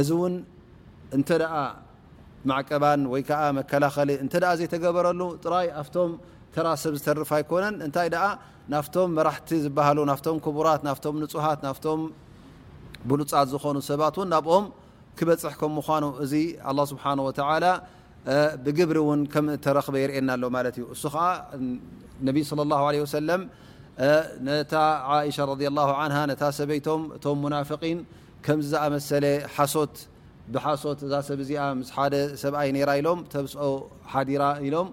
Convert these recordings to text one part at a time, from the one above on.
እዚ እውን እንተ ማዕቀባን ወይ ከዓ መከላኸሊ እንተ ዘይተገበረሉ ጥራይ ኣብቶም ተራ ሰብ ዝተርፍ ኣይኮነን እንታይ ደኣ ናፍቶም መራሕቲ ዝበሃሉ ናፍቶም ክቡራት ናፍቶም ንፁሃት ናፍቶም ብሉፃት ዝኾኑ ሰባት እውን ናብኦም ክበፅሕ ከም ምኳኑ እዚ ኣላ ስብሓን ወተላ ብግብሪ እውን ከም እተረክበ የርእየና ኣሎ ማለት እዩ እሱ ከዓ ነቢይ ስለ ላሁ ለ ወሰለም ነታ ዓእሻ ረዲ ላሁ ዓንሃ ነታ ሰበይቶም እቶም ሙናፍቒን ከምዚ ዝኣመሰለ ሓሶት ብሓሶት እዛ ሰብ እዚኣ ምስ ሓደ ሰብኣይ ነራ ኢሎም ተብጾ ሓዲራ ኢሎም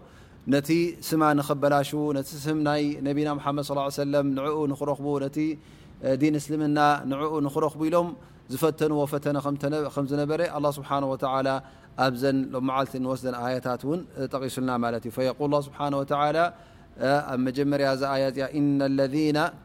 ነቲ ስማ ንኸበላሽዉ ነቲ ስም ናይ ነቢና መሓመድ ص ሰለም ንዕኡ ንክረኽቡ ነቲ ዲን እስልምና ንዕኡ ንክረኽቡ ኢሎም ዝፈተንዎ ፈተነ ከም ዝነበረ ኣላ ስብሓን ወተላ ኣብዘን ሎ መዓልቲ ንወስደን ኣያታት እውን ጠቒሱልና ማለት እዩ ፈየቁል ስብሓን ወተላ ኣብ መጀመርያ እዚ ኣያ እዚኣ ኢነ ለذና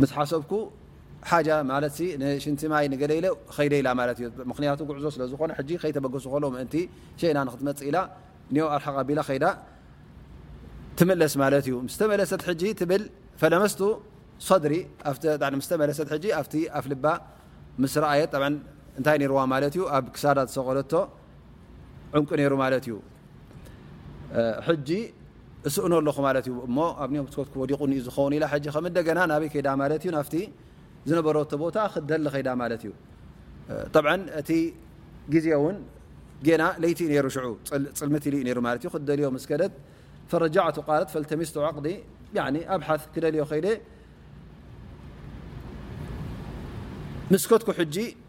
ምስ ሓሰብኩ ሓ ማለት ንሽንቲ ማይ ገለ ኢለ ከይደ ኢላ ማለት እዩ ምክንያቱ ጉዕዞ ስለ ዝኾነ ከይተበገሱ ከሎ ምእንቲ ሸና ንክትመፅእ ኢላ ን ኣርሓቅ ኣቢላ ከይዳ ትመለስ ማለት እዩ ስተመለሰት ሕጂ ትብል ፈለመስቱ ሰድሪ ስተመለሰት ኣብቲ ኣፍልባ ምስ ረኣየት እንታይ ነርዋ ማለት እዩ ኣብ ክሳዳ ዝሰቀለቶ ዑንቂ ነይሩ ማለት እዩ ሕጂ እስእኖ ኣለኹ ማለት እዩ እሞ ኣብ ኒኦም ትት ክወዲቑኒ እዩ ዝኸውን ኢላ ሕጂ ከም እንደገና ናበይ ከይዳ ማለት እዩ ናብቲ ዝነበረቶ ቦታ ክደሊ ከይዳ ማለት እዩ ጠብዓ እቲ ግዜ እውን ጌና ለይቲ እዩ ነይሩ ሽዑ ፅልምት ኢሉ እዩ ነይሩ ማለት እዩ ክደልዮ ምስ ከደት ፈረጃዕቱ ቃለት ፈልተሚስቶ ዕቕዲ ኣብሓት ክደልዮ ከይደ ምስ ከትኩ ሕጂ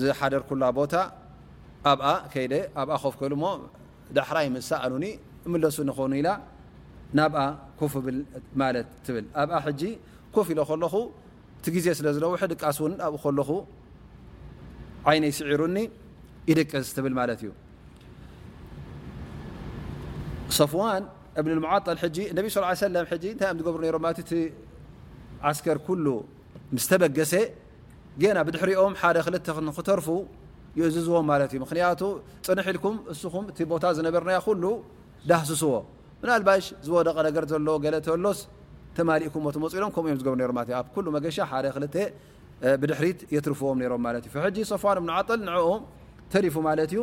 ዝሓደርኩላ ቦታ ኣብኣ ከይደ ኣብኣ ኮፍ ክብል እሞ ዳሕራይ ምስ ሰኣሉኒ እምለሱ ንኾኑ ኢላ ናብኣ ኮፍ ብል ማለት ትብል ኣብኣ ሕጂ ኮፍ ኢለ ከለኹ እቲ ግዜ ስለ ዝነውሐ ድቃስ እውን ኣብኡ ከለኹ ዓይነይ ስዒሩኒ ይድቅስ ትብል ማለት እዩ ሰፍዋን እብን ሙዓጠል ሕጂ ነቢ ስ ሰለም ሕጂ እንታይ እዮም ዝገብሩ ነይሮም ማለት እቲ ዓስከር ኩሉ ምስ ተበገሰ ጌና ብድሕሪኦም ሓደ ክልተ ንክተርፉ ይእዝዝዎም ማለት እዩ ምክንያቱ ፅንሕ ኢልኩም እስኹም እቲ ቦታ ዝነበርናዮ ኩሉ ዳህስስዎ ምናልባሽ ዝወደቀ ነገር ዘሎ ገለ ተሎስ ተማሊእኩሞ ትመፁ ኢሎም ከምኡ እዮም ዝገብሩ ነይሮም ማለት እዩ ኣብ ኩሉ መገሻ ሓደ ክልተ ብድሕሪት የትርፍዎም ነይሮም ማለት እዩ ሕጂ ሶፋን እብኑ ዓጠል ንዕኡ ተሪፉ ማለት እዩ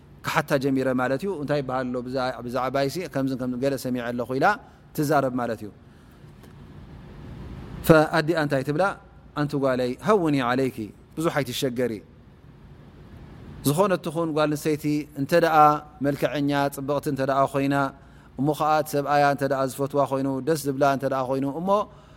ክሓታ ጀሚረ ማለት እዩ እንታይ ይበሃል ኣሎ ብዛዕባይሲ ከምዝን ከምዝን ገለ ሰሚዐ ኣለኹ ኢላ ትዛረብ ማለት እዩ ኣዲኣ እንታይ ትብላ ኣንቲ ጓለይ ሃውኒ ዓለይኪ ብዙሕ ኣይትሸገሪ ዝኾነ ትኹን ጓል ንሰይቲ እንተ ደኣ መልክዐኛ ፅብቕቲ እንተ ኮይና እሞ ከዓ እቲ ሰብኣያ እንተ ዝፈትዋ ኮይኑ ደስ ዝብላ እንተ ኮይኑ እሞ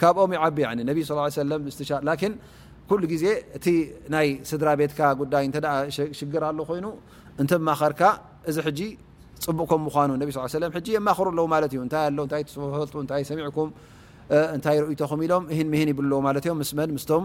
ካብኦም ይዓቢ ነቢ ስ ሰለም ምስትሻር ላኪን ኩሉ ግዜ እቲ ናይ ስድራ ቤትካ ጉዳይ እተ ሽግር ኣሉ ኮይኑ እንተማኸርካ እዚ ሕጂ ፅቡቅ ከም ምኳኑ ነቢ ስ ሰለ ሕጂ የማኽሩ ኣለዉ ማለት እዩ እንታይ ኣሎ እታይ ትፈልጡ እታይ ሰሚዕኩም እንታይ ርእይቶኹም ኢሎም እሂን ምሂን ይብልዎ ማለት እዮም ምስ መን ምስቶም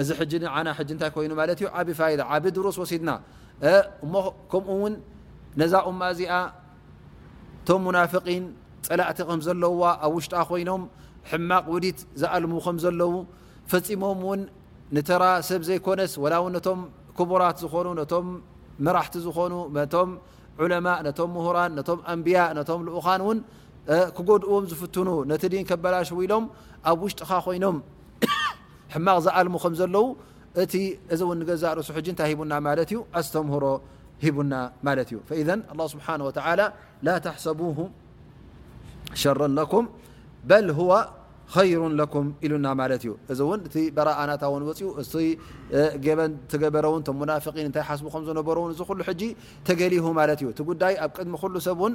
እዚ ሕጂ ንዓና ሕጂ እንታይ ኮይኑ ማለት እዩ ዓቢ ፋይዳ ዓቢ ድሩስ ወሲድና እሞ ከምኡ እውን ነዛ ኡማ እዚኣ እቶም ሙናፍቒን ጸላእቲ ከም ዘለውዋ ኣብ ውሽጣ ኮይኖም ሕማቕ ውዲት ዝኣልሙ ከም ዘለዉ ፈጺሞም እውን ንተራ ሰብ ዘይኮነስ ወላ እውን ነቶም ክቡራት ዝኾኑ ነቶም መራሕቲ ዝኾኑ ነቶም ዑለማእ ነቶም ምሁራን ነቶም ኣንብያ ነቶም ልኡኻን እውን ክጎድእዎም ዝፍትኑ ነቲ ዲን ከበላሽው ኢሎም ኣብ ውሽጥኻ ኮይኖም ሕማቕ ዝኣልሙ ከም ዘለዉ እቲ እዚ ውን ንገዛእ ርእሱ ሕጂ እንታይ ሂቡና ማለት እዩ ኣስተምህሮ ሂቡና ማለት እዩ ፈኢዘ ኣላ ስብሓን ወተላ ላ ተሕሰቡ ሸረ ለኩም በል ሁዋ ኸይሩ ለኩም ኢሉና ማለት እዩ እዚ እውን እቲ በረኣናታ ውን ወፅኡ እ ገበን ተገበረ ውን ቶም ሙናፍቒን እንታይ ሓስቡ ከም ዝነበሩ ውን እዚ ኩሉ ሕጂ ተገሊሁ ማለት እዩ እቲ ጉዳይ ኣብ ቅድሚ ኩሉ ሰብ እውን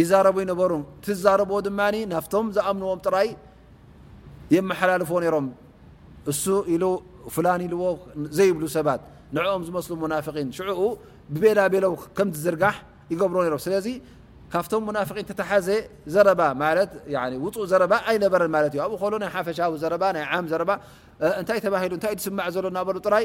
ይዛረቡ ይነበሩ ትዛረብዎ ድማ ናፍቶም ዝኣምንዎም ጥራይ የመሓላልፍዎ ነሮም እሱ ኢሉ ፍላን ኢልዎ ዘይብሉ ሰባት ንዕኦም ዝመስሉ ሙናፍቒን ሽዕኡ ብቤላ ቤለው ከም ዝዝርጋሕ ይገብሩ ነሮም ስለዚ ካብቶም ሙናፍቒን ተተሓዘ ዘረባ ማለት ውፁእ ዘረባ ኣይነበረን ማለት እዩ ኣብኡ ከሎ ናይ ሓፈሻዊ ዘረባ ናይ ዓም ዘረባ እንታይ ተባሂሉ እንታይ ዝስማዕ ዘሎ እናበሉ ጥራይ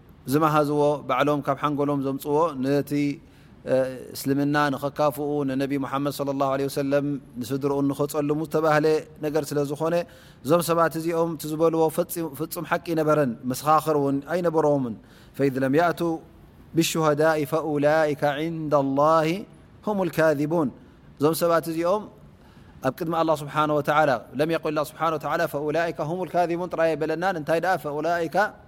ዝመሃዝዎ ባዕሎም ካብ ሓንጎሎም ዘምጽዎ ነቲ እስልምና ንኸካፍኡ ንነቢ ሙሓመድ ሶለ ላሁ ዓለይሂ ወሰለም ንስድርኡን ንኸጸልሙ ዝተባህለ ነገር ስለ ዝኾነ እዞም ሰባት እዚኦም እቲ ዝበልዎ ፍጹም ሓቂ ኣይነበረን መሰኻኽር እውን ኣይነበሮምን ፈኢዝ ለም ያእቱ ብሹሃዳኢ ፈኡላኢከ ዕንደ ላሂ ሁም ልካዚቡን እዞም ሰባት እዚኦም ኣብ ቅድሚ ኣላ ስብሓን ወተዓላ ለም የቁል ላ ስብሓን ወተዓላ ፈኡላኢከ ሁም ልካዚቡን ጥራይ ኣይበለናን እንታይ ደኣ ፈኡላኢከ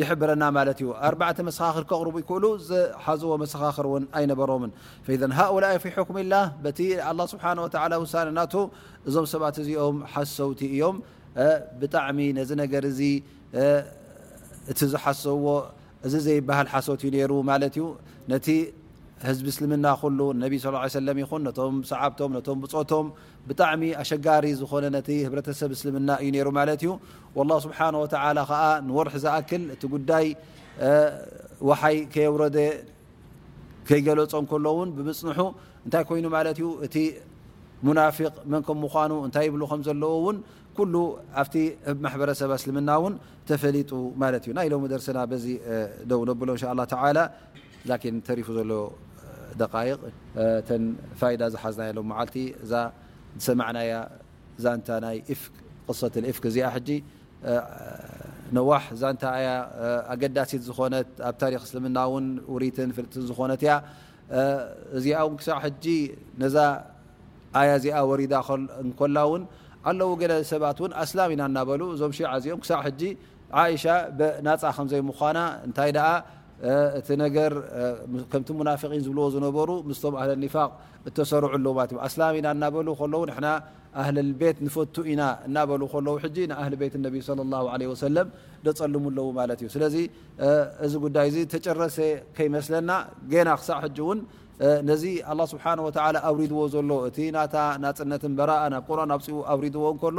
ይሕብረና ማለት እዩ ኣርባዕተ መሰኻኽር ከቕርቡ ይክእሉ ዝሓዝዎ መሰኻኽር እውን ኣይነበሮምን ፈዘን ሃኡላኢ ፊ ሕኩም ላ በቲ ኣላ ስብሓን ወተላ ውሳነ ናቱ እዞም ሰባት እዚኦም ሓሰውቲ እዮም ብጣዕሚ ነዚ ነገር እዚ እቲ ዝሓሰዎ እዚ ዘይበሃል ሓሶት እዩ ነይሩ ማለት እዩ ነቲ ህዝቢ እስልምና ኩሉ ነቢ ስ ሰለም ይኹን ነቶም ሰዓብቶም ነቶም ብፆቶም ብጣዕሚ ኣሸጋሪ ዝኾነ ነቲ ህብረተሰብ እስልምና እዩ ነይሩ ማለት እዩ والله ስብሓን ወተላ ከዓ ንወርሒ ዝኣክል እቲ ጉዳይ ወሓይ ከየውረደ ከይገለፆ እንከሎ እውን ብምፅንሑ እንታይ ኮይኑ ማለት እዩ እቲ ሙናፊቅ መን ከም ምኳኑ እንታይ ይብሉ ከም ዘለዎ እውን ኩሉ ኣብቲ ህብ ማሕበረሰብ ኣስልምና እውን ተፈሊጡ ማለት እዩ ናይ ሎሚ ደርስና በዚ ደው ነብሎ እንሻ ላ ተላ ላኪን ተሪፉ ዘሎ ደቃይቅ እተን ፋይዳ ዝሓዝናየን ሎምዓልቲ እዛ ዝሰማዕናያ ዛንታ ናይ ኢፍክ ቅሰት ልኢፍክ እዚኣ ሕጂ ነዋሕ ዛንታ ኣያ ኣገዳሲት ዝኾነት ኣብ ታሪክ እስልምና እውን ውሪትን ፍልጥትን ዝኾነት እያ እዚኣ ውን ክሳዕ ሕጂ ነዛ ኣያ እዚኣ ወሪዳ እንኮላ እውን ኣለዉ ገለ ሰባት እውን ኣስላም ኢና እናበሉ እዞም ሺዓ እዚኦም ክሳዕ ሕጂ ዓኢሻ ናጻ ከም ዘይምዃና እንታይ ደኣ እቲ ነገር ከምቲ ሙናፊቒን ዝብልዎ ዝነበሩ ምስቶም ኣህለል ኒፋቕ እተሰርዑ ኣለዉ ማለት እዮም ኣስላም ኢና እናበሉ ከለዉ ንሕና ኣህለል ቤት ንፈቱ ኢና እናበሉ ከለዉ ሕጂ ንኣህሊ ቤት ነቢ ስለ ላሁ ለ ወሰለም ደጸልሙ ኣለዉ ማለት እዩ ስለዚ እዚ ጉዳይ እዚ ተጨረሰ ከይመስለና ገና ክሳዕ ሕጂ እውን ነዚ ኣላ ስብሓን ወተላ ኣውሪድዎ ዘሎ እቲ ናታ ናጽነትን በራእን ኣብ ቁርን ኣብፅኡ ኣውሪድዎ እንከሎ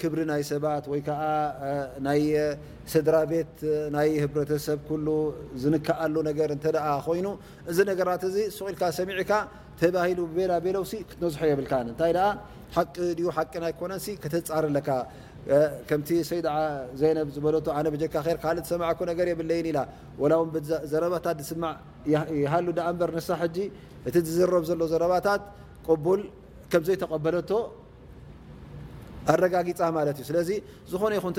ክብሪ ናይ ሰባት ወይ ከኣ ናይ ስድራቤት ናይ ህብረተሰብ ኩሉ ዝንከኣሉ ነገር እንተ ኮይኑ እዚ ነገራት እዚ ሱቕ ኢልካ ሰሚዕካ ተባሂሉ ቤላ ቤለውሲ ክትነዝሖ የብልካን እንታይ ደኣ ሓቂ ድዩ ሓቂ ናይ ኮነንሲ ከተጻሪ ኣለካ ከምቲ ሰይድ ዘይነብ ዝበለቶ ኣነ ብጀካ ር ካልእ ዝሰማዕኩ ነገር የብለይን ኢላ ወላ ውን ዘረባታት ዝስማዕ ይሃሉ ደኣ እምበር ንሳ ሕጂ እቲ ዝዝረብ ዘሎ ዘረባታት ቅቡል ከም ዘይተቐበለቶ ኣረጋጊፃ ማለት እዩ ስለዚ ዝኾነ ይኹን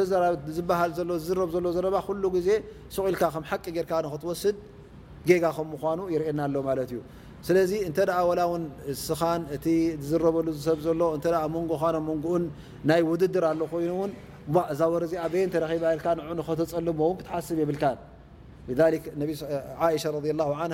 ዝበሃል ዘሎ ዝዝረብ ዘሎ ዘረባ ኩሉ ግዜ ሱቕ ኢልካ ከም ሓቂ ጌርካ ንክትወስድ ጌጋ ከም ምኳኑ ይርእየና ኣሎ ማለት እዩ ስለዚ እንተ ወላ ውን ስኻን እቲ ዝዝረበሉ ዝሰብ ዘሎ እተ መንጎኻን ኣብ መንጎኡን ናይ ውድድር ኣሎ ኮይኑ ውን እዛ ወረ እዚኣ በየን ተረኺባ ኢልካ ንዑ ንኸተፀልም ውን ክትሓስብ የብልካ ነቢ ዓእሻ ረ ላ ዓን